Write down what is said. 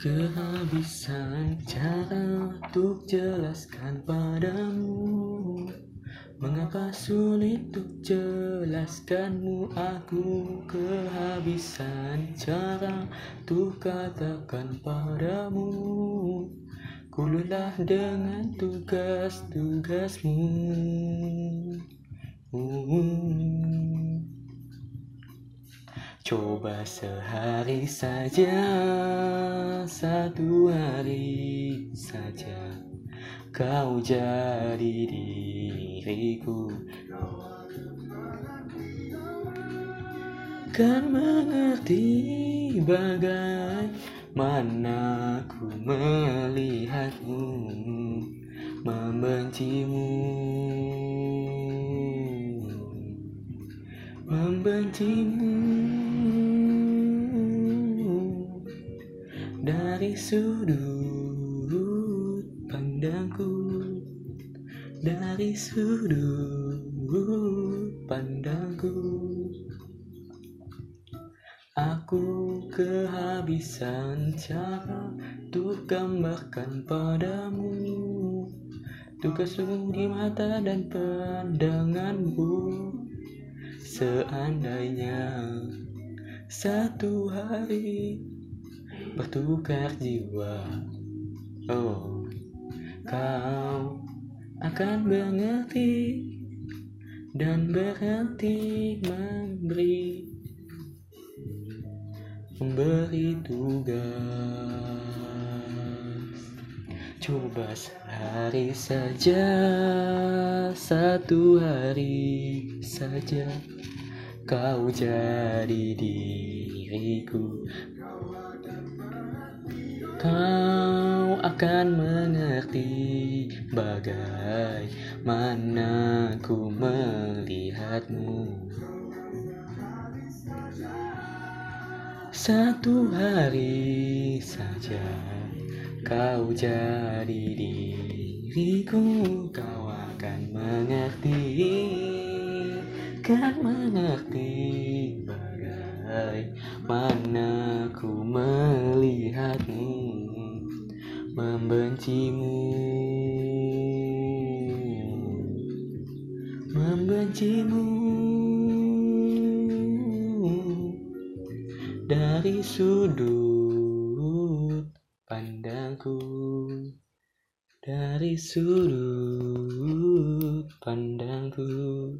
Kehabisan cara untuk jelaskan padamu. Mengapa sulit untuk jelaskanmu? Aku kehabisan cara untuk katakan padamu. Ku lelah dengan tugas-tugasmu Coba sehari saja, satu hari saja. Kau jadi diriku. Kan mengerti bagaimana ku melihatmu Membencimu. Membencimu dari sudut pandangku. Dari sudut pandangku. Aku kehabisan cara untuk gambarkan padamu. Tugasmu di mata dan pandanganmu. Seandainya satu hari bertukar jiwa. Oh kau akan mengerti dan berhenti memberi memberi tugas. Coba sehari saja satu hari saja kau jadi diriku Kau akan mengerti bagaimana ku melihatmu. Satu hari saja kau jadi diriku Kau akan mengerti, kan mengerti bagaimana ku melihatmu membencimu. Membencimu. Dari sudut pandangku. Dari sudut pandangku